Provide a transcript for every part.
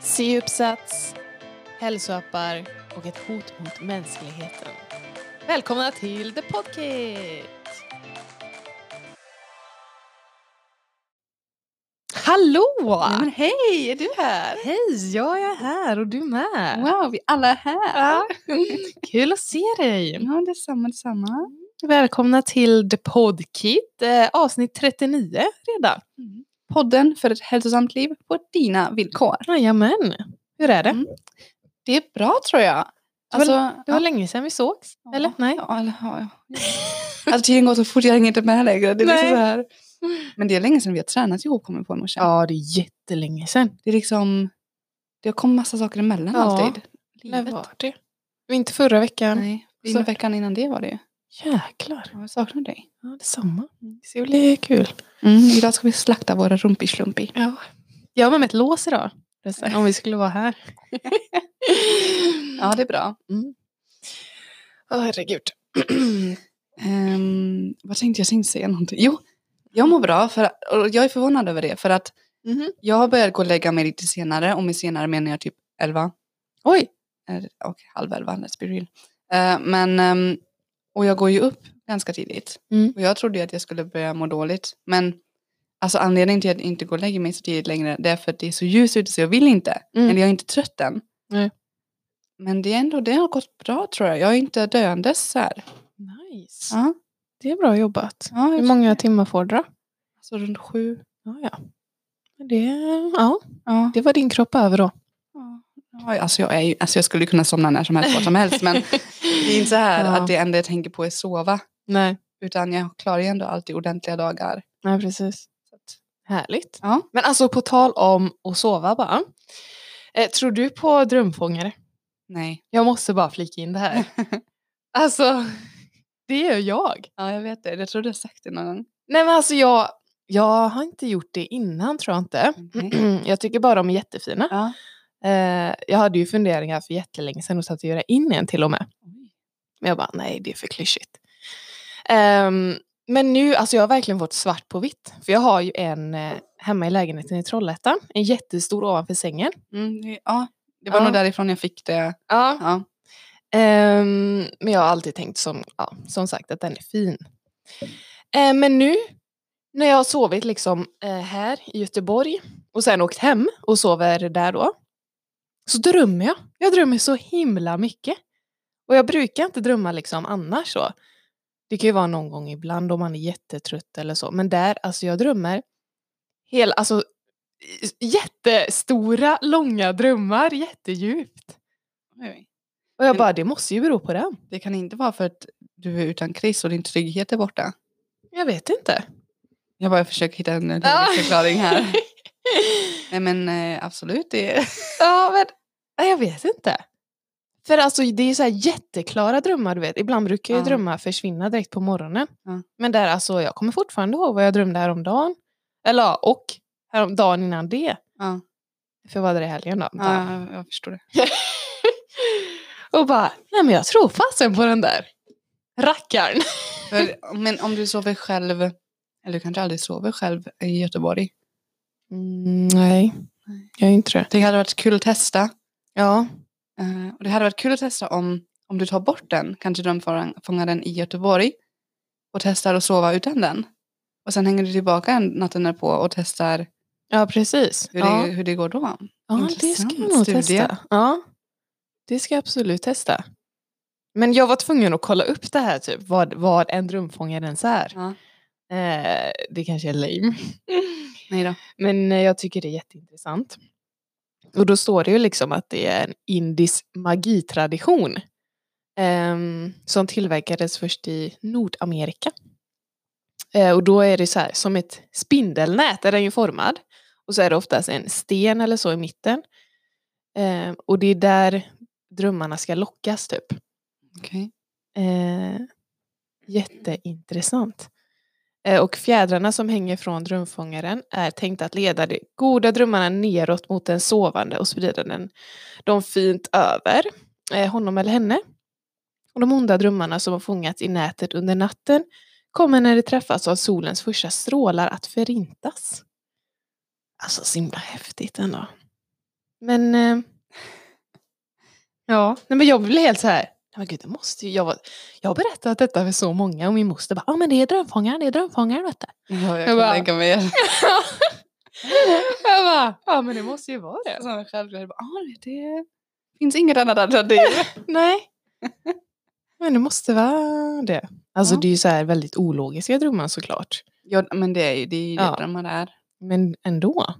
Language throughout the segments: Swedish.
C-uppsats, hälsoappar och ett hot mot mänskligheten. Välkomna till The Podkit! Hallå! Ja, men hej, är du här? Hej, jag är här och du med. Wow, vi alla är här. Ja. Kul att se dig. Ja, detsamma, detsamma. Välkomna till The Podkit, eh, avsnitt 39 redan. Podden för ett hälsosamt liv på dina villkor. Jajamän. Hur är det? Mm. Det är bra tror jag. Det var- Alltså, Det var länge sedan vi sågs, ja, eller? Nej? Ja, ja, ja. Alltså tiden går så fort, jag hänger inte med längre. Det är liksom så här. Men det är länge sedan vi har tränat ihop, kommer på morse. Ja, det är jättelänge sedan. Det är liksom, det har kommit massa saker emellan Ja. alltid. När Livet. var det? Inte förra veckan. Nej, så. veckan innan det var det ju. Jäklar. Ja, Jag saknar dig. Ja, detsamma. Det ska bli kul. Mm, idag ska vi slakta våra rumpi-slumpi. Ja. Jag har med ett lås idag. Om vi skulle vara här. Ja, det är bra. Mm. Åh, herregud. Ehm, vad tänkte jag? Jag tänkte säga någonting. Jo, jag mår bra för, och jag är förvånad över det. För att Mhm. jag har börjat gå och lägga mig lite senare. Och med senare menar jag typ 11. Oj. Och halv 11, let's be real. Eh, men, ehm, och jag går ju upp ganska tidigt. Mm. Och jag trodde ju att jag skulle börja må dåligt. Men alltså anledningen till att jag inte går och lägger mig så tidigt längre. Det är för att det är så ljust ute så jag vill inte. Mm. Eller jag är inte trött än. Nej. Men det, är ändå, det har gått bra tror jag. Jag är inte döendes så här. Nice. Ja, Det är bra jobbat. ja, Hur många timmar får du då? Alltså runt sju. Ja, ja. Det, ja, Ja. det var din kropp över då. Alltså, jag är ju, alltså jag skulle kunna somna när som helst, var som helst. Men det är inte så här Ja. att det enda jag tänker på är sova. Nej. Utan jag klarar ju ändå alltid ordentliga dagar. Nej, precis. Härligt. Ja. Men alltså på tal om att sova bara. Eh, tror du på drömfångare? Nej. Jag måste bara flika in det här. alltså, det gör jag. Ja, jag vet det. Jag tror du har sagt det någon gång. Nej men alltså jag, jag har inte gjort det innan tror jag inte. Okej. jag tycker bara de är jättefina. Ja. Eh, jag hade ju funderingar för jättelänge sedan och att göra in en till och med. Men jag bara, nej det är för klyschigt. Ehm, men nu, alltså jag har verkligen fått svart på vitt. För jag har ju en eh, hemma i lägenheten i Trollhättan. En jättestor ovanför sängen. Mm, ja. Det var Ja. nog därifrån jag fick det. Ja. Ja. Ehm, men jag har alltid tänkt som, ja, som sagt att den är fin. Eh, men nu när jag har sovit liksom eh, här i Göteborg och sen åkt hem och sover där då. Så drömmer jag. Jag drömmer så himla mycket. Och jag brukar inte drömma liksom annars så. Det kan ju vara någon gång ibland om man är jättetrött eller så. Men där, alltså jag drömmer hela, alltså jättestora, långa drömmar, jättedjupt. Oj. Och jag bara, det måste ju bero på den. Det kan inte vara för att du är utan Chris och din trygghet är borta. Jag vet inte. Jag bara försöker hitta en förklaring här. Nej men eh, absolut. Det är... ja, men jag vet inte. För alltså det är så här jätteklara drömmar du vet. Ibland brukar ju Ja. drömmar försvinna direkt på morgonen. Ja. Men där alltså, jag kommer fortfarande ihåg vad jag drömde häromdagen. Eller ja, och härom, dagen innan det. Ja, För vad var det i helgen då? ja, jag- jag förstår det. och bara, nej men jag tror fasen på den där rackaren. För, men om du sover själv, eller du kanske aldrig sover själv i Göteborg. Mm, nej, jag är inte det. Det hade varit kul att testa. Ja, Eh, och det hade varit kul att testa om, om du tar bort den, kanske drömfångaren i Göteborg. Och testar att sova utan den. Och sen hänger du tillbaka en natten därpå och testar ja precis. hur, ja. det, hur det går då. Ja, det ska Intressant jag nog studie. testa. Ja, det ska jag absolut testa. Men jag var tvungen att kolla upp det här, typ, vad, vad en drömfångare ens är. Ja. Eh, det kanske är lame. Nej då. Men eh, jag tycker det är jätteintressant. Och då står det ju liksom att det är en indisk magitradition. ehm, som tillverkades först i Nordamerika. Eh, och då är det så här, som ett spindelnät är den ju formad. Och så är det oftast en sten eller så i mitten. Eh, och det är där drömmarna ska lockas typ. Okej. Eh, jätteintressant. Eh, och fjädrarna som hänger från drömfångaren är tänkta att leda de goda drömmarna neråt mot den sovande och sprida den, dem fint över eh, honom eller henne. Och de onda drömmarna som har fångats i nätet under natten kommer när de träffas av solens första strålar att förintas. Alltså så himla häftigt ändå. Men eh, ja, nej, men jag blev helt så här. "Nej, Men gud, det måste ju, jag, var, jag har berättat detta för så många och min moster bara, ja men det är drömfångaren, det är drömfångaren vet du. Ja, jag Jag kan bara- tänka mig. jag bara, ja men det måste ju vara det. Som självklart, bara, ah, det finns inget annat alternativ. Nej. Men det måste vara det. Alltså Ja. det är ju så här väldigt ologiska drömmar såklart. ja, men det är ju det, är ju det Ja. drömmar är. Men ändå.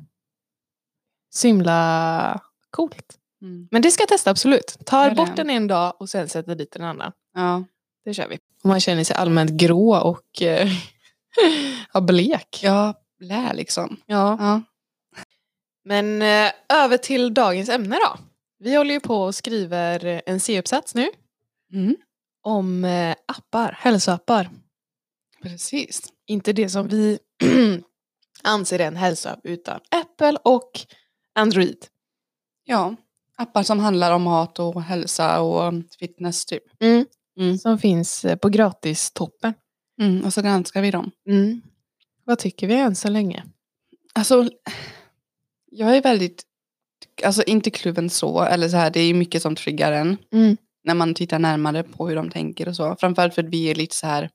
Så himla coolt. Mm. Men det ska jag testa absolut. Det. bort den en dag och sen sätter dit en annan. Ja. Det kör vi. Om man känner sig allmänt grå och eh, ja, blek. ja, lä liksom. Ja. Ja. Men eh, över till dagens ämne då. Vi håller ju på och skriver en C-uppsats nu Mm. om eh, appar, hälsoappar. Precis. Inte det som vi anser är en hälsoapp utan Apple och Android. Ja, appar som handlar om mat och hälsa och fitness typ. Mm. Som finns eh, på gratistoppen. Mm. Och så granskar vi dem. Mm. Vad tycker vi än så länge? Alltså, jag är väldigt, alltså inte kluven så, eller så här, det är mycket som triggar en. Mm. när man tittar närmare på hur de tänker och så. Framförallt för att vi är lite så här,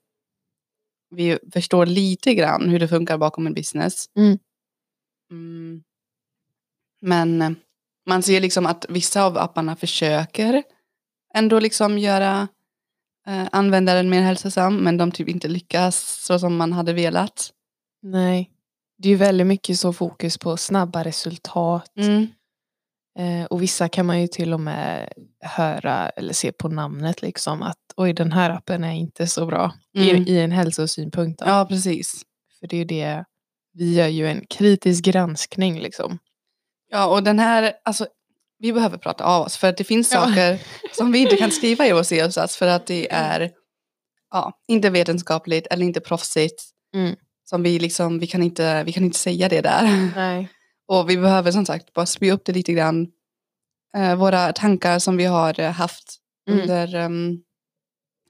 vi förstår lite grann hur det funkar bakom en business. Mm. Mm. Men eh, man ser liksom att vissa av apparna försöker ändå liksom göra eh, användaren mer hälsosam men de typ inte lyckas så som man hade velat. Nej. Det är ju väldigt mycket så fokus på snabba resultat. Eh, och vissa kan man ju till och med höra eller se på namnet liksom att oj den här appen är inte så bra Mm. i, i en hälsosynpunkt. Då. Ja precis. För det är ju det, vi gör ju en kritisk granskning liksom. Ja och den här, alltså vi behöver prata av oss för att det finns Ja. saker som vi inte kan skriva i vår C-uppsats för att det är ja, inte vetenskapligt eller inte proffsigt. Mm. Som vi liksom, vi kan, inte, vi kan inte säga det där. Nej. Och vi behöver som sagt bara spy upp det lite grann. Eh, våra tankar som vi har eh, haft Mm. under ehm,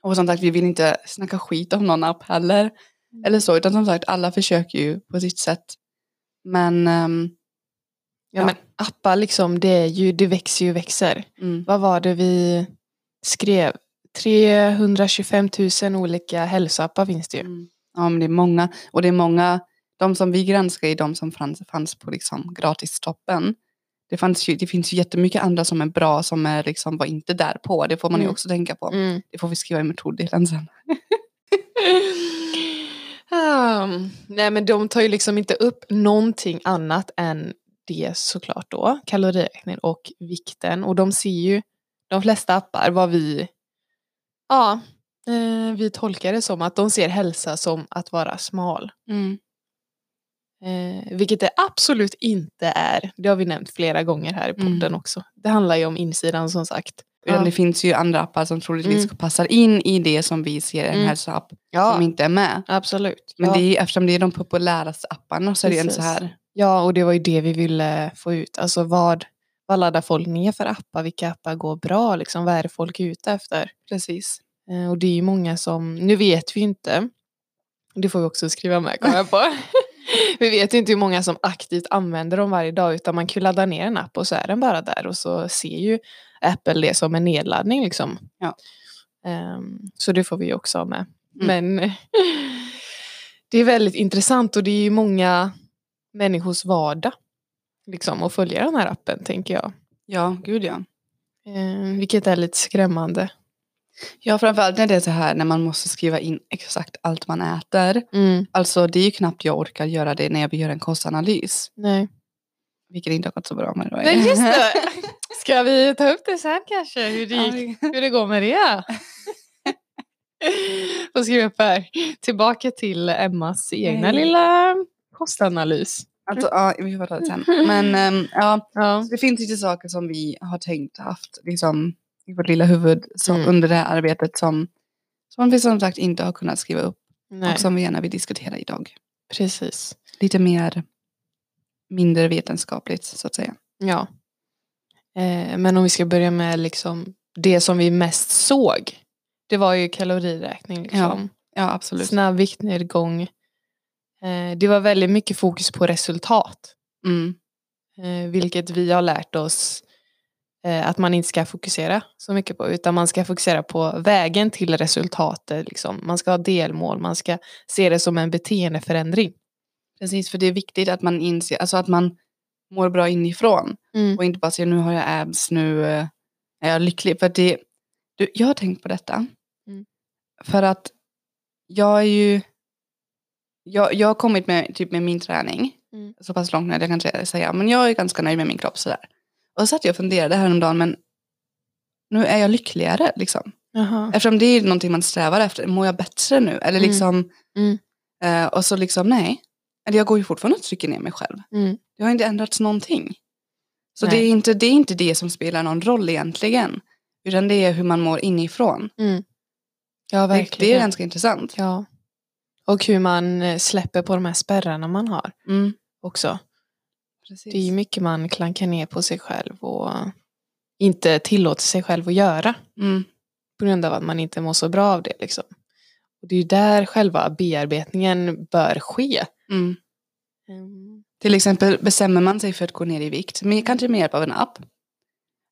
och som sagt vi vill inte snacka skit om någon app heller. Eller så, utan som sagt alla försöker ju på sitt sätt. Men ehm, Ja, men appar liksom, det, är ju, det växer ju växer. mm, Vad var det vi skrev? 325 000 olika hälsoappar finns det ju. Mm. Ja, men det är många. Och det är många, de som vi granskar är de som fanns, fanns på liksom gratistoppen. Det, fanns ju, det finns ju jättemycket andra som är bra som är liksom var inte där på. Det får man ju Mm. också tänka på. Mm. Det får vi skriva i metoddelen sen. Um, nej men de tar ju liksom inte upp någonting annat än det såklart då, kaloriräkning och vikten. Och de ser ju, de flesta appar, vad vi, ja, eh, vi tolkar det som att de ser hälsa som att vara smal. Mm. Eh, vilket det absolut inte är. Det har vi nämnt flera gånger här i podden Mm. också. Det handlar ju om insidan som sagt. Ja. det finns ju andra appar som troligtvis Mm. passar in i det som vi ser en Mm. hälsoapp Ja, som inte är med. absolut. Men ja. det är, eftersom det är de populäraste apparna så är det en så Precis. här. Ja, och det var ju det vi ville få ut. Alltså vad, vad laddar folk ner för appar? Vilka appar går bra? Liksom, vad är det folk är ute efter? Precis. Eh, och det är ju många som, nu vet vi inte, det får vi också skriva med kommer jag på. vi vet ju inte hur många som aktivt använder dem varje dag utan man kan ju ladda ner en app och så är den bara där och så ser ju Apple det som en nedladdning liksom. Ja. Ehm, så det får vi också ha med. Mm. Men det är väldigt intressant och det är ju många människors vardag liksom, att följa den här appen tänker jag. Ja, gud ja. Ehm, vilket är lite skrämmande. Ja, framförallt när det är så här när man måste skriva in exakt allt man äter. Mm, Alltså det är ju knappt jag orkar göra det när jag gör en kostanalys. nej. Vilket inte har gått så bra med Nej just det. Ska vi ta upp det sen kanske? Hur det, gick, hur det går med det? Får skriva upp här. Tillbaka till Emmas egna Nej. lilla kostanalys. Alltså, ja, vi får ta det sen. Men ehm, ja, Ja. det finns lite saker som vi har tänkt haft liksom, i vårt lilla huvud som, Mm. under det här arbetet som, som vi som sagt inte har kunnat skriva upp Nej, och som vi gärna vill diskutera idag. precis. Lite mer mindre vetenskapligt så att säga. Ja. Eh, men om vi ska börja med liksom det som vi mest såg. Det var ju kaloriräkning. Liksom. Ja, absolut. Snabb viktnedgång. Eh, det var väldigt mycket fokus på resultat. Mm. Eh, vilket vi har lärt oss eh, att man inte ska fokusera så mycket på. Utan man ska fokusera på vägen till resultatet. Liksom. Man ska ha delmål, man ska se det som en beteendeförändring. Precis, för det är viktigt att man inser, alltså att man mår bra inifrån. Mm. Och inte bara säger nu har jag abs, nu är jag lycklig. För det, du, jag har tänkt på detta. Mm. För att jag är ju, jag, jag har kommit med, typ med min träning Mm. så pass långt nu att jag kan säga- men jag är ganska nöjd med min kropp sådär. Och så satt jag och funderade häromdagen, men nu är jag lyckligare liksom. Jaha. Eftersom det är någonting man strävar efter, mår jag bättre nu? Eller Mm. liksom, Mm. eh, och så liksom nej. Eller jag går ju fortfarande och trycker ner mig själv. Mm. Det har inte ändrats någonting. Så Nej. det är, inte, det är inte det som spelar någon roll egentligen. Utan det är hur man mår inifrån. Mm. Ja, Det, verkligen. det är ganska intressant. Ja. Och hur man eh, släpper på de här spärrarna man har Mm. också. Precis. Det är ju mycket man klankar ner på sig själv och inte tillåter sig själv att göra. Mm. På grund av att man inte mår så bra av det. Liksom. Och det är ju där själva bearbetningen bör ske. Mm. Mm. Till exempel bestämmer man sig för att gå ner i vikt, med, kanske med hjälp av en app.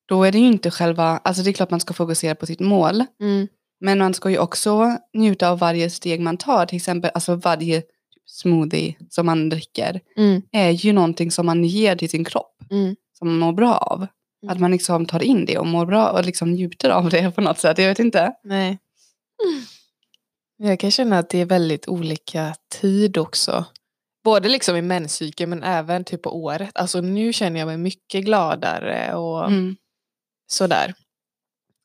Då är det ju inte själva, alltså det är klart man ska fokusera på sitt mål. Men man ska ju också njuta av varje steg man tar. Till exempel alltså varje smoothie som man dricker Mm. är ju någonting som man ger till sin kropp. Mm. Som man mår bra av. Mm. Att man liksom tar in det och mår bra och liksom njuter av det på något sätt. Jag vet inte. Nej. Jag kan känna att det är väldigt olika tid också. Både liksom i menscykeln men även typ på året. Alltså nu känner jag mig mycket gladare och Mm. sådär.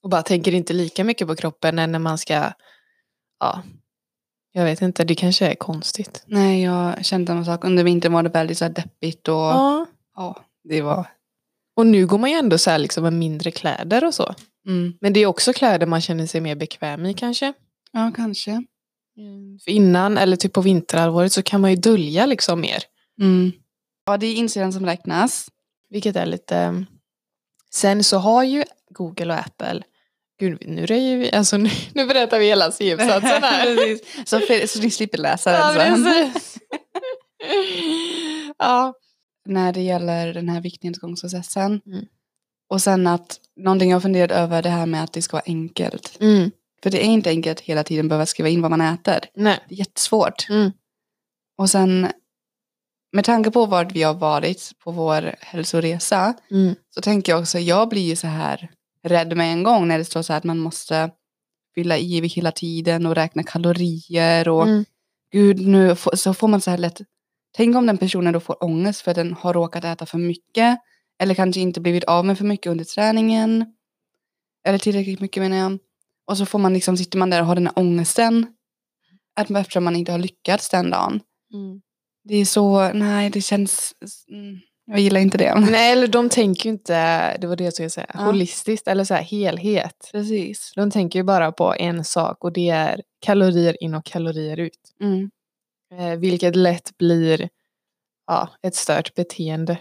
Och bara tänker inte lika mycket på kroppen än när man ska, ja, jag vet inte, det kanske är konstigt. Nej, jag kände samma sak. Under vintern var det väldigt så här deppigt och ja, Ja. det var... Och nu går man ju ändå så här liksom med mindre kläder och så. Mm. Men det är också kläder man känner sig mer bekväm i kanske. Ja, kanske. För innan, eller typ på vinterhalvåret, så kan man ju dölja liksom mer. Mm. Ja, det är insidan som räknas. Vilket är lite... Sen så har ju Google och Apple... Gud, nu röjer vi... Alltså nu, nu berättar vi hela C-uppsatsen här. Så, för, så ni slipper läsa den ja, sen. ja. När det gäller den här viktnedgångsprocessen. Mm. Och sen att någonting jag funderat över det här med att det ska vara enkelt. Mm. För det är inte enkelt hela tiden behöva skriva in vad man äter. Nej. Det är jättesvårt. Mm. Och sen med tanke på vart vi har varit på vår hälsoresa Mm. så tänker jag också, jag blir ju så här rädd med en gång när det står så här att man måste fylla i hela tiden och räkna kalorier och Mm. gud nu så får man så här lätt, tänk om den personen då får ångest för att den har råkat äta för mycket eller kanske inte blivit av med för mycket under träningen eller tillräckligt mycket menar jag och så får man liksom, sitter man där och har den här ångesten att eftersom man inte har lyckats den dagen Mm. det är så, nej det känns, mm, jag gillar inte det. Nej, eller de tänker ju inte, det var det jag skulle säga, Ja. holistiskt eller så här helhet. Precis. De tänker ju bara på en sak och det är kalorier in och kalorier ut. Mm. Eh, vilket lätt blir ja, ett stört beteende.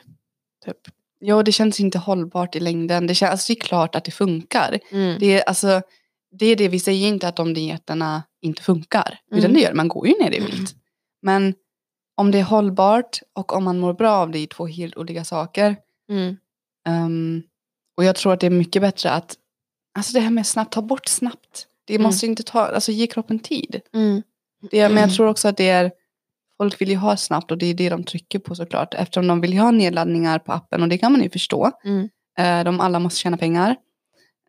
Typ. Ja, det känns inte hållbart i längden. Det, känns, alltså, det är klart att det funkar. Mm. Det är, alltså, det är det, vi säger inte att de dieterna inte funkar. Utan Mm. det gör man går ju ner i vikt. Men om det är hållbart och om man mår bra av det är två helt olika saker. Mm. Ehm, och jag tror att det är mycket bättre att, alltså det här med snabbt, ta bort snabbt. Det Mm. måste inte ta, alltså ge kroppen tid. Mm. Det, men jag Mm. tror också att det är, folk vill ju ha snabbt och det är det de trycker på såklart. Eftersom de vill ju ha nedladdningar på appen och det kan man ju förstå. Mm. Eh, de alla måste tjäna pengar.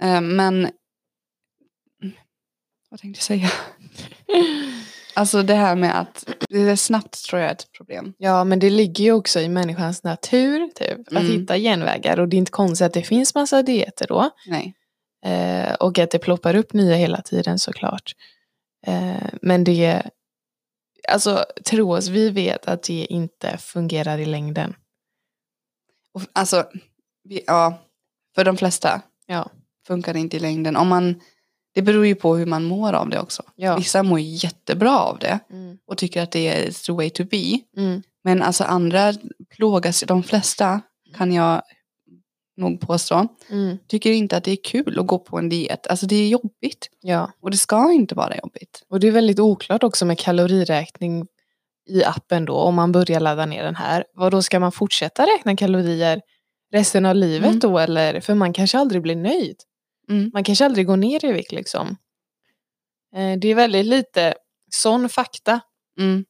Eh, men, vad tänkte jag säga? Alltså det här med att det är snabbt tror jag är ett problem. Ja, men det ligger ju också i människans natur typ, att Mm. hitta genvägar. Och det är inte konstigt att det finns massa dieter då. Nej. Eh, och att det ploppar upp nya hela tiden såklart. Eh, men det, alltså tro oss, vi vet att det inte fungerar i längden. Och, alltså, vi, ja, för de flesta Ja. funkar det inte i längden. Om man, det beror ju på hur man mår av det också. Ja. Vissa mår jättebra av det Mm. och tycker att det är the way to be. Mm. Men alltså andra plågas, de flesta kan jag nog påstå, Mm. tycker inte att det är kul att gå på en diet. Alltså det är jobbigt Ja, och det ska inte vara jobbigt. och det är väldigt oklart också med kaloriräkning i appen då, om man börjar ladda ner den här, vad då ska man fortsätta räkna kalorier resten av livet Mm. då eller? För man kanske aldrig blir nöjd. Mm. Man kanske aldrig går ner i vikt liksom. Eh, det är väldigt lite sån fakta Mm.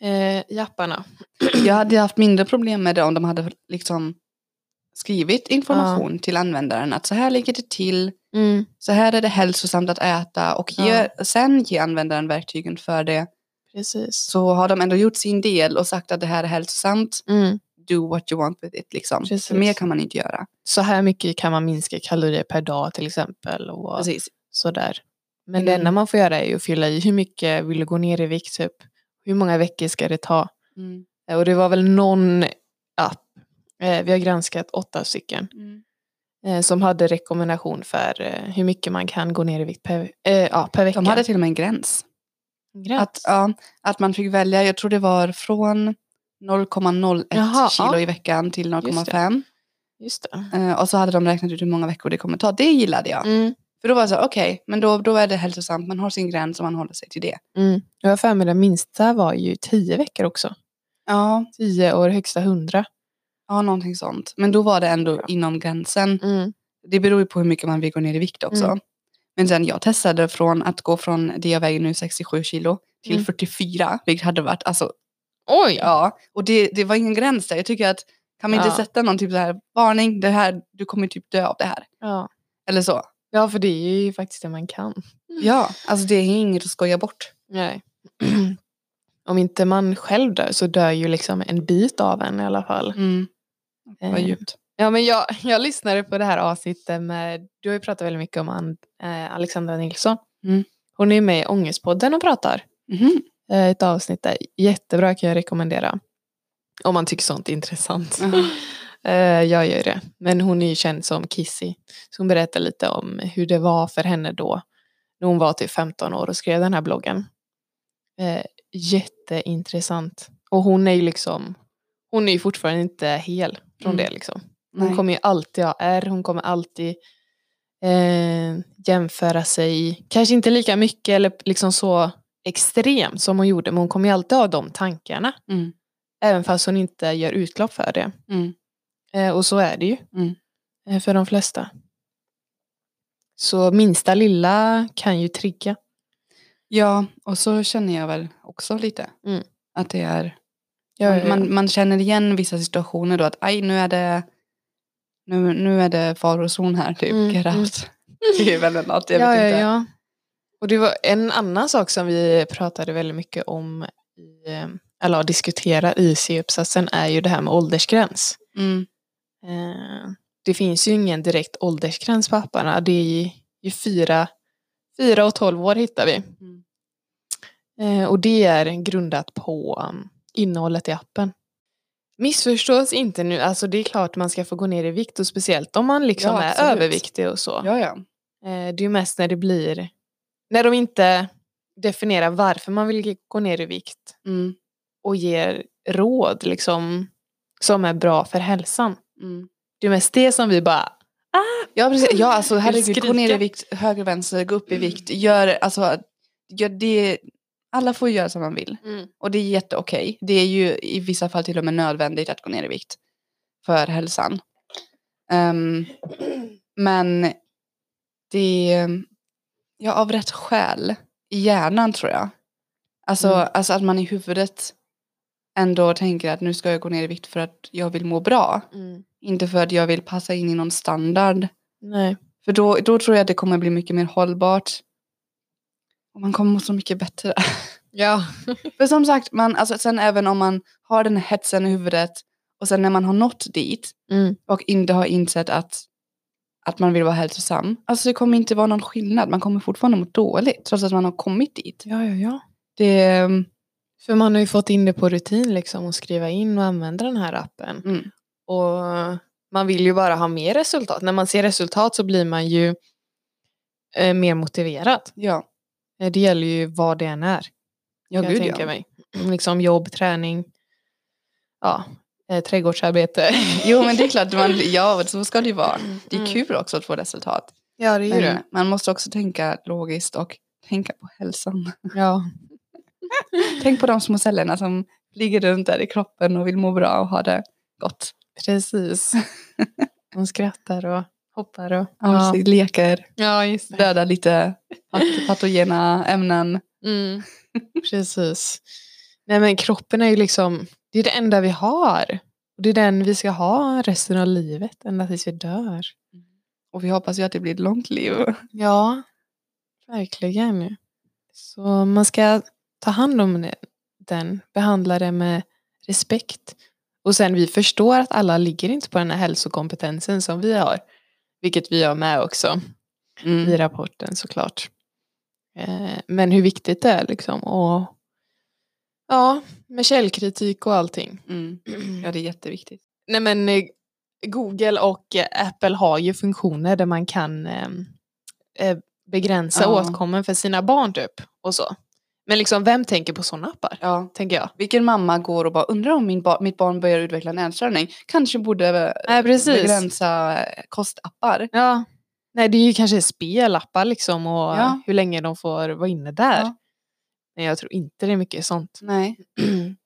eh, i apparna. Jag hade haft mindre problem med det om de hade liksom skrivit information till användaren att så här ligger det till, Mm, så här är det hälsosamt att äta och ge, sen ge användaren verktygen för det. precis. Så har de ändå gjort sin del och sagt att det här är hälsosamt, Mm. Do what you want with it liksom. Precis. Mer kan man inte göra. Så här mycket kan man minska kalorier per dag till exempel. Och Precis. sådär. Men Mm. det enda man får göra är att fylla i hur mycket vill du gå ner i vikt typ. Hur många veckor ska det ta? Mm. Eh, Och det var väl någon app, eh, vi har granskat åtta stycken, Mm. eh, som hade rekommendation för eh, hur mycket man kan gå ner i vikt per, ja, per vecka. De hade till och med en gräns. Gräns. Att, ja, att man fick välja, jag tror det var från 0,01 Jaha, kilo ja. i veckan till Just det. 0,5. Just det. Eh, och så hade de räknat ut hur många veckor det kommer ta. Det gillade jag. Mm. För då var det så okej, men då, då är det hälsosamt. Man har sin gräns och man håller sig till det. Mm. Jag har för mig den minsta var ju tio veckor också. Ja, Tio och det högsta hundra. ja någonting sånt. Men då var det ändå Ja. inom gränsen. Mm. Det beror ju på hur mycket man vill gå ner i vikt också. Mm. Men sen jag testade från att gå från det jag väger nu 67 kilo till Mm. 44, vilket hade varit alltså Oj! Ja, och det, det var ingen gräns där. Jag tycker att kan man inte Ja. sätta någon typ så här varning, det här, du kommer typ dö av det här. Ja. Eller så. ja, för det är ju faktiskt det man kan. Ja, alltså det är inget att skoja bort. Nej. Om inte man själv dör så dör ju liksom en bit av en i alla fall. Mm. Vad Eh, djupt. Ja, men jag, jag lyssnade på det här avsnittet med, du har ju pratat väldigt mycket om An, eh, Alexandra Nilsson. Mm. Hon är med i Ångestpodden och pratar. Mhm. Eh, ett avsnitt där, jättebra kan jag rekommendera. Om man tycker sånt är intressant. Eh, jag gör det. Men hon är ju känd som Kissy. Så hon berättar lite om hur det var för henne då. När hon var typ 15 år och skrev den här bloggen. Eh, jätteintressant. Och hon är ju liksom, hon är ju fortfarande inte hel från Mm. det liksom. Hon Nej. kommer ju alltid ha R, hon kommer alltid eh, jämföra sig, kanske inte lika mycket eller liksom så extremt som hon gjorde, men hon kommer ju alltid ha de tankarna. Mm. Även fast hon inte gör utlopp för det. Mm. Eh, och så är det ju. Mm. Eh, för de flesta. Så minsta lilla kan ju trigga. Ja, och så känner jag väl också lite. Mm. Att det är, Ja, ja. Man, man känner igen vissa situationer då att aj nu är det nu, nu är det farozon här typ. Mm, Get out. Det är väl något, jag ja, vet inte. Och det var en annan sak som vi pratade väldigt mycket om, i, eh, eller diskuterar i C-uppsatsen, är ju det här med åldersgräns. Mm. Eh, det finns ju ingen direkt åldersgräns på apparna. Det är ju, fyra, fyra och tolv år hittar vi. Mm. Eh, och det är grundat på um, innehållet i appen. Missförstås inte nu, alltså det är klart man ska få gå ner i vikt och speciellt om man liksom Ja, är överviktig och så. Ja, ja. Det är ju mest när det blir, när de inte definierar varför man vill gå ner i vikt Mm. och ger råd liksom som är bra för hälsan. Mm. Det är mest det som vi bara, Ja, precis. Ja, alltså herregud, gå ner i vikt, höger, vänster, gå upp i vikt. Gör, alltså, gör det, alla får göra som man vill. Och det är jätteokej. Det är ju i vissa fall till och med nödvändigt att gå ner i vikt. För hälsan. Ehm, men det, ja av rätt skäl. I hjärnan tror jag. Alltså, Mm. alltså att man i huvudet ändå tänker att nu ska jag gå ner i vikt för att jag vill må bra. Mm. Inte för att jag vill passa in i någon standard. Nej. För då, då tror jag att det kommer bli mycket mer hållbart. Och man kommer må så mycket bättre. Ja. För som sagt, man, alltså, sen även om man har den här hetsen i huvudet och sen när man har nått dit Mm. och inte har insett att, att man vill vara hälsosam. Alltså det kommer inte vara någon skillnad. Man kommer fortfarande må dåligt trots att man har kommit dit. Ja, ja, ja. Det, För man har ju fått in det på rutin liksom och skriva in och använda den här appen. mm, Och man vill ju bara ha mer resultat. När man ser resultat så blir man ju eh, mer motiverad. ja, Eh, Det gäller ju vad det än är. ja jag gud tänka ja. mig. Liksom jobb, träning, ja, eh, trädgårdsarbete. Jo men det är klart, man, ja så ska det ju vara. Det är Mm. kul också att få resultat. Ja, det är Men det. man måste också tänka logiskt och tänka på hälsan. Ja. Tänk på de små cellerna som ligger runt där i kroppen och vill må bra och ha det gott. Precis. De skrattar och hoppar och... Ja. Leker, ja just det. dödar lite pat- patogena ämnen. Mm. Precis. Nej men kroppen är ju liksom, det är det enda vi har. Och det är den vi ska ha resten av livet, ända tills vi dör. Och vi hoppas ju att det blir ett långt liv. Ja, verkligen. Så man ska ta hand om den, behandla det med respekt. Och sen vi förstår att alla ligger inte på den här hälsokompetensen som vi har. Vilket vi har med också i Mm. rapporten såklart. Eh, men hur viktigt det är liksom. Och ja, med källkritik och allting. Mm. Ja, det är jätteviktigt. Nej men eh, Google och eh, Apple har ju funktioner där man kan eh, eh, begränsa Ja. åtkommen för sina barn typ. Och så. Men liksom vem tänker på sådana appar? Ja. Tänker jag. Vilken mamma går och bara undrar om min bar- mitt barn börjar utveckla en ätstörning. Kanske borde eh, Nej precis. begränsa eh, kostappar. Ja. Nej det är ju kanske spelappar liksom och Ja. hur länge de får vara inne där. Ja. Men jag tror inte det är mycket sånt. Nej.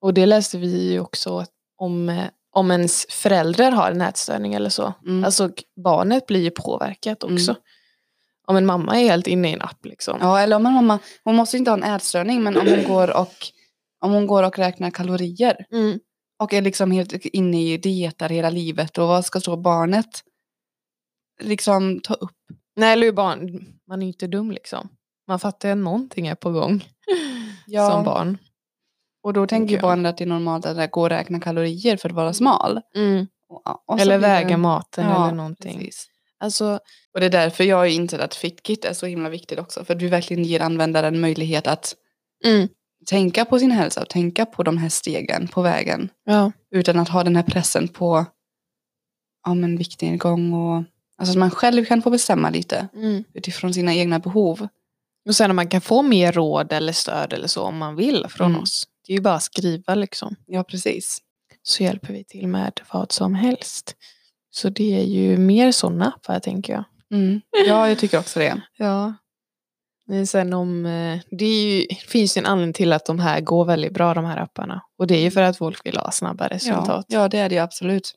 och det läste vi ju också om, eh, om ens föräldrar har en ätstörning eller så. Mm. Alltså barnet blir ju påverkat också. Mm. Om en mamma är helt inne i en app liksom. Ja, eller om en mamma, hon måste inte ha en ätstörning, men om hon går och, om hon går och räknar kalorier Mm. och är liksom helt inne i dietar hela livet och vad ska så barnet liksom ta upp? Nej eller hur barn, man är ju inte dum liksom. Man fattar ju att någonting är på gång Ja. som barn. Och då tänker ju Ja. barnet att det är normalt att gå och räkna kalorier för att vara smal. Mm. Och, och Eller blir det- väga maten Ja, eller någonting. precis. Alltså, Och det är därför jag har insett att FitKit är så himla viktigt också. För du verkligen ger användaren möjlighet att mm. tänka på sin hälsa och tänka på de här stegen på vägen. ja. Utan att ha den här pressen på ja, men viktnedgång och alltså att man själv kan få bestämma lite Mm. utifrån sina egna behov. Och sen om man kan få mer råd eller stöd eller så om man vill från Mm. oss. Det är ju bara att skriva liksom. Ja, precis. Så hjälper vi till med vad som helst. Så det är ju mer sådana appar tänker jag. Mm. Ja, jag tycker också det. Ja. Men sen om, eh, det ju, finns ju en anledning till att de här går väldigt bra de här apparna. Och det är ju för att folk vill ha snabba Ja, resultat. ja, det är det ju absolut.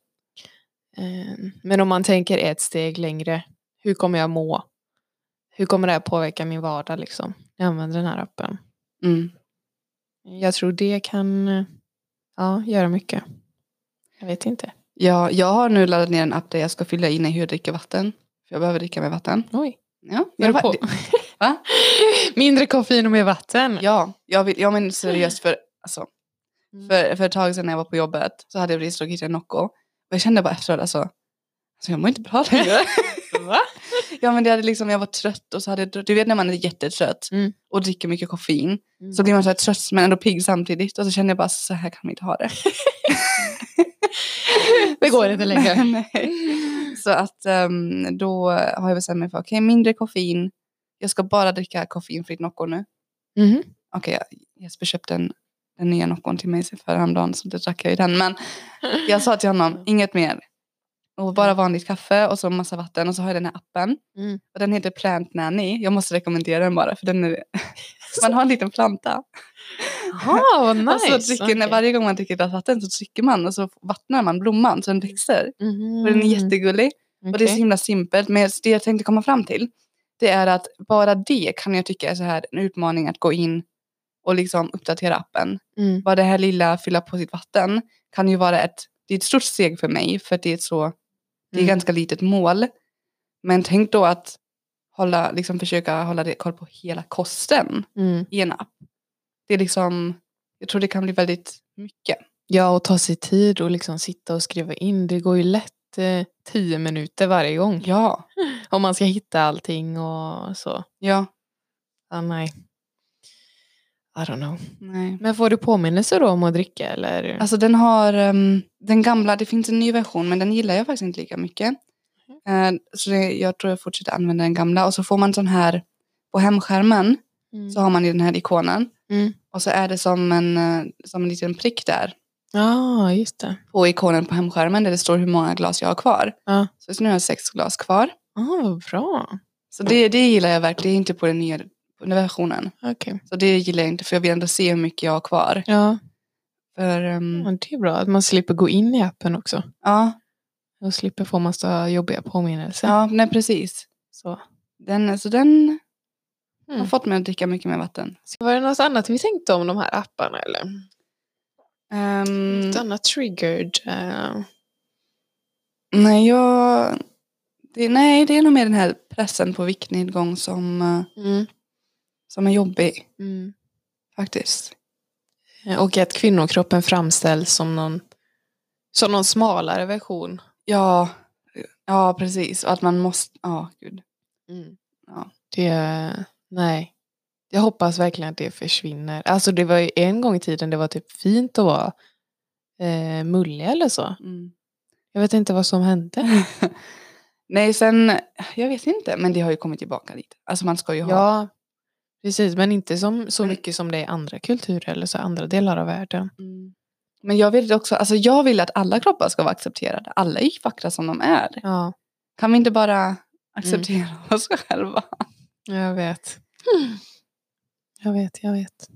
Eh, Men om man tänker ett steg längre, hur kommer jag må? Hur kommer det här påverka min vardag liksom? Jag använder den här appen. Mm. Jag tror det kan eh, ja, göra mycket. Jag vet inte. Ja, jag har nu laddat ner en app där jag ska fylla i hur jag dricker vatten. För jag behöver dricka mer vatten. Oj, Ja, jag, på? Va? Mindre koffein och mer vatten. ja, jag, vill, ja men seriöst för, alltså, Mm. för, för ett tag sedan när jag var på jobbet så hade jag precis dragit en Nocco. Och jag kände bara efteråt alltså, alltså jag mår inte bra längre. Va? ja men det hade liksom, jag var trött och så hade jag, du vet när man är jättetrött Mm. och dricker mycket koffein. Mm. Så blir man så här trött men ändå pigg samtidigt. Och så kände jag bara så här kan man inte ha det. Det går inte längre. Nej. Så att ehm, då har jag bestämt mig för okej mindre koffein. Jag ska bara dricka koffeinfritt Nocco nu. Mhm. Okej Jesper köpte den, den nya Noccon till mig för häromdagen så det drack jag ju den. Men jag sa till honom inget mer. Och bara vanligt kaffe och så massa vatten och så har jag den här appen. Mm. Och den heter Plant Nanny. Jag måste rekommendera den bara för den är, man har en liten planta. Jaha, vad nice. och så dricker, Okej. varje gång man dricker ett glas vatten så trycker man och så vattnar man blomman så den växer. Mhm. Och den är jättegullig. Och det är så himla simpelt. Men det jag tänkte komma fram till. Det är att bara det kan jag tycka är så här en utmaning att gå in och liksom uppdatera appen. Mm. Bara det här lilla fylla på sitt vatten kan ju vara ett, det är ett stort steg för mig för det är ett så, det är Mm. ganska litet mål. Men tänk då att hålla, liksom försöka hålla det, koll på hela kosten Mm. i en app. Det är liksom, jag tror det kan bli väldigt mycket. Ja, och ta sig tid och liksom sitta och skriva in. Det går ju lätt eh, tio minuter varje gång. Ja, Om man ska hitta allting och så. ja, Ah, nej. I don't know. nej. Men får du påminnelse då om att dricka eller? Alltså den har, ehm, den gamla, det finns en ny version men den gillar jag faktiskt inte lika mycket. Eh, så det, jag tror jag fortsätter använda den gamla och så får man sån här, på hemskärmen Mm. så har man ju den här ikonen. Mm. Och så är det som en, eh, som en liten prick där Ja, just det. på ikonen på hemskärmen där det står hur många glas jag har kvar. Ja. Så nu har jag sex glas kvar. Ah, vad bra. Så det, det gillar jag verkligen, inte på den nya, versionen. Okej. Så det gillar jag inte för jag vill ändå se hur mycket jag har kvar. Ja. För, ehm, ja, det är bra att man slipper gå in i appen också. ja, Och slipper få massa jobbiga påminnelser. ja, nej precis. Så. Den, så den har Mm. fått mig att dricka mycket mer vatten. Var det något annat vi tänkte om de här apparna eller? Ehm, Något annat triggered? eh, nej, jag, det, nej, det är nog mer den här pressen på viktnedgång som, eh, mm. Som är jobbig Mm. faktiskt. Och att kvinnokroppen framställs som någon, som någon smalare version. Ja, ja precis. Och att man måste, ja gud. Ja. Det, nej. Jag hoppas verkligen att det försvinner. Alltså det var ju en gång i tiden det var typ fint att vara eh, mullig eller så. Mm. Jag vet inte vad som hände. Nej, sen, jag vet inte, men det har ju kommit tillbaka lite. Alltså man ska ju ha, Ja, precis. Men inte som, så mycket som det är i andra kulturer eller så andra delar av världen. Mm. Men jag vill också, alltså jag vill att alla kroppar ska vara accepterade. Alla är ju vackra som de är. Ja, Kan vi inte bara acceptera oss själva? jag vet. Jag vet, jag vet.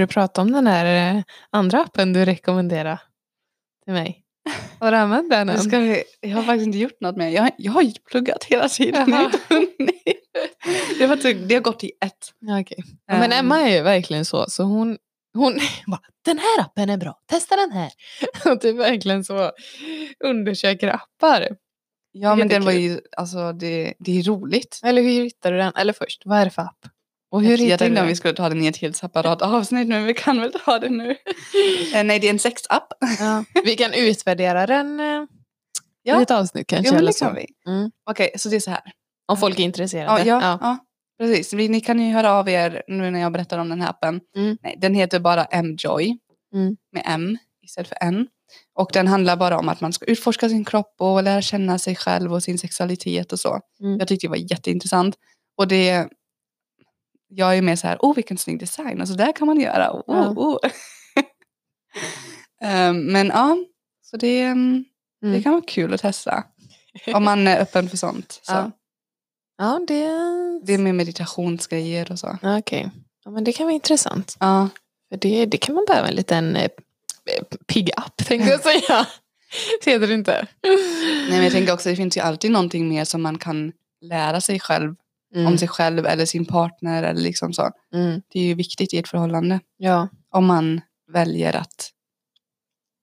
Du prata om den här eh, andra appen du rekommenderade till mig? Har du använt den än? vi, jag har faktiskt inte gjort något mer. Jag, jag har pluggat hela tiden. Jaha. det, var, typ- det har gått i ett. Ja, okej. Ja, men Ehm. Emma är ju verkligen så. Så hon, hon bara, den här appen är bra, testa den här. Och typ verkligen så undersöker appar. Ja men den var ju, alltså det, det är roligt. Eller hur hittar du den? Eller först, vad är det för app? Och hur jag tänkte om vi skulle ta den i ett helt separat avsnitt men vi kan väl ta det nu. Eh, nej det är en sexapp. Ja, vi kan utvärdera den eh, Ja. i ett avsnitt kanske. Ja eller det kan vi. Mm. Okej så det är så här. Om folk är Ja, intresserade. ja, ja. precis. Vi, ni kan ju höra av er nu när jag berättar om den här appen. Mm. Nej, den heter bara M-Joy. Mm. Med M istället för N. Och den handlar bara om att man ska utforska sin kropp och lära känna sig själv och sin sexualitet och så. Mm. Jag tyckte det var jätteintressant. Och det, jag är mer så här, oh vilken snygg design, och så där kan man göra. Oh, Ja. oh. Ehm, men ja, så det, mm, det Mm. kan vara kul att testa. Om man är öppen för sånt. Så. Ja. Ja, det... Det är med meditationsgrejer och så. Okej. Ja, men det kan vara intressant. Ja, För det, det kan man behöva en liten eh, pigg app tänkte jag säga. Ser du inte? Nej, men jag tänker också det finns ju alltid någonting mer som man kan lära sig själv Mm. om sig själv eller sin partner eller liksom så. Mm. Det är ju viktigt i ett förhållande Ja. om man väljer att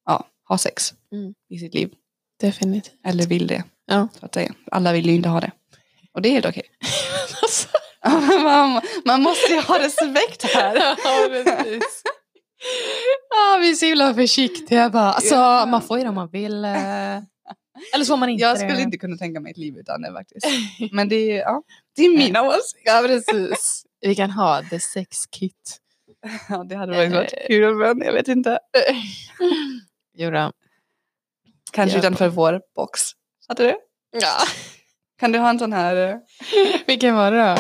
ja, ha sex Mm. i sitt liv Definitivt. eller vill det. Ja. Så att säga. Alla vill ju inte ha det. Och det är helt okej. Alltså. man, man måste ju ha respekt här. ja, precis. Ja, vi är så himla försiktiga bara. Alltså, Ja. man får ju det om man vill. Eller så får man inte Jag det. skulle inte kunna tänka mig ett liv utan det faktiskt. Men det är, ja, det är mina åsikter. Ja, precis. Vi kan ha the sex kit. Ja, det hade varit varit kul men jag vet inte. Jodå. Kanske utanför vår box. Hade du? Ja. Kan du ha en sån här? eh, Vilken var det då?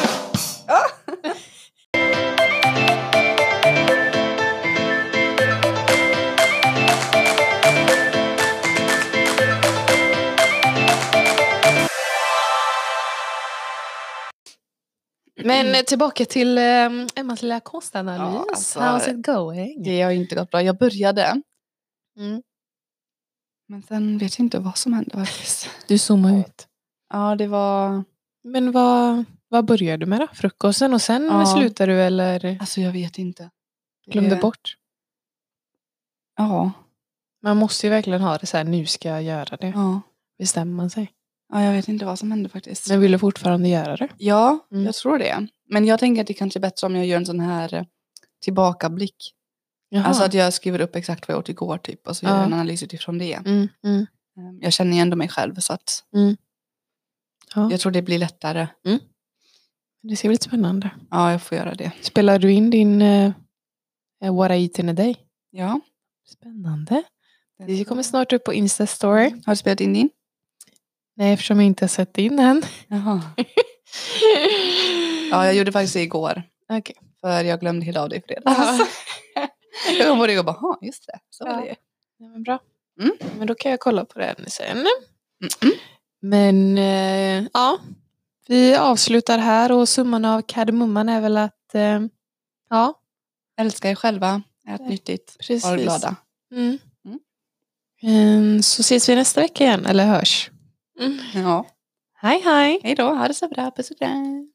Men eh, tillbaka till eh, Emmas lilla kostanalys. Ja, alltså, How's it going? Det har inte gått bra. Jag började. Mm. Men sen vet jag inte vad som hände faktiskt. Du zoomar ut. Ja, det var... Men vad, vad började du med då? Frukosten och sen Ja. slutade du eller Alltså jag vet inte. Det glömde är- bort? Ja, Man måste ju verkligen ha det så här, nu ska jag göra det. ja. Bestämma sig. Ja, jag vet inte vad som hände faktiskt. Men vill du fortfarande göra det? Ja, Mm. jag tror det. Men jag tänker att det kanske är bättre om jag gör en sån här eh, tillbakablick. Jaha. Alltså att jag skriver upp exakt vad jag åt igår typ och så gör Ja. jag en analys utifrån det. mm, mm. Eh, Jag känner ju ändå mig själv så att Ja. jag tror det blir lättare. Det ska bli lite spännande. Ja, jag får göra det. Spelar du in din uh, What I eat in a day? Ja. Spännande. Det kommer snart upp på Insta-story. Har du spelat in din? Nej, eftersom jag inte har sett in än. Jaha. Ja, jag gjorde faktiskt det igår. Okej. För jag glömde helt av det i fredags. jag kom på det och bara, "Ha, just det, så var Ja. det. Ja, men bra. Mm. Men då kan jag kolla på den sen. Mm-mm. Men eh, ja, vi avslutar här och summan av kardemumman är väl att eh, ja, Älska er själva, ät Ja, nyttigt, precis. var glada. Mm. Mm. Ehm, så ses vi nästa vecka igen, eller hörs. Mm. Ja. Hej hej! Hej då, ha det så bra, puss och kram.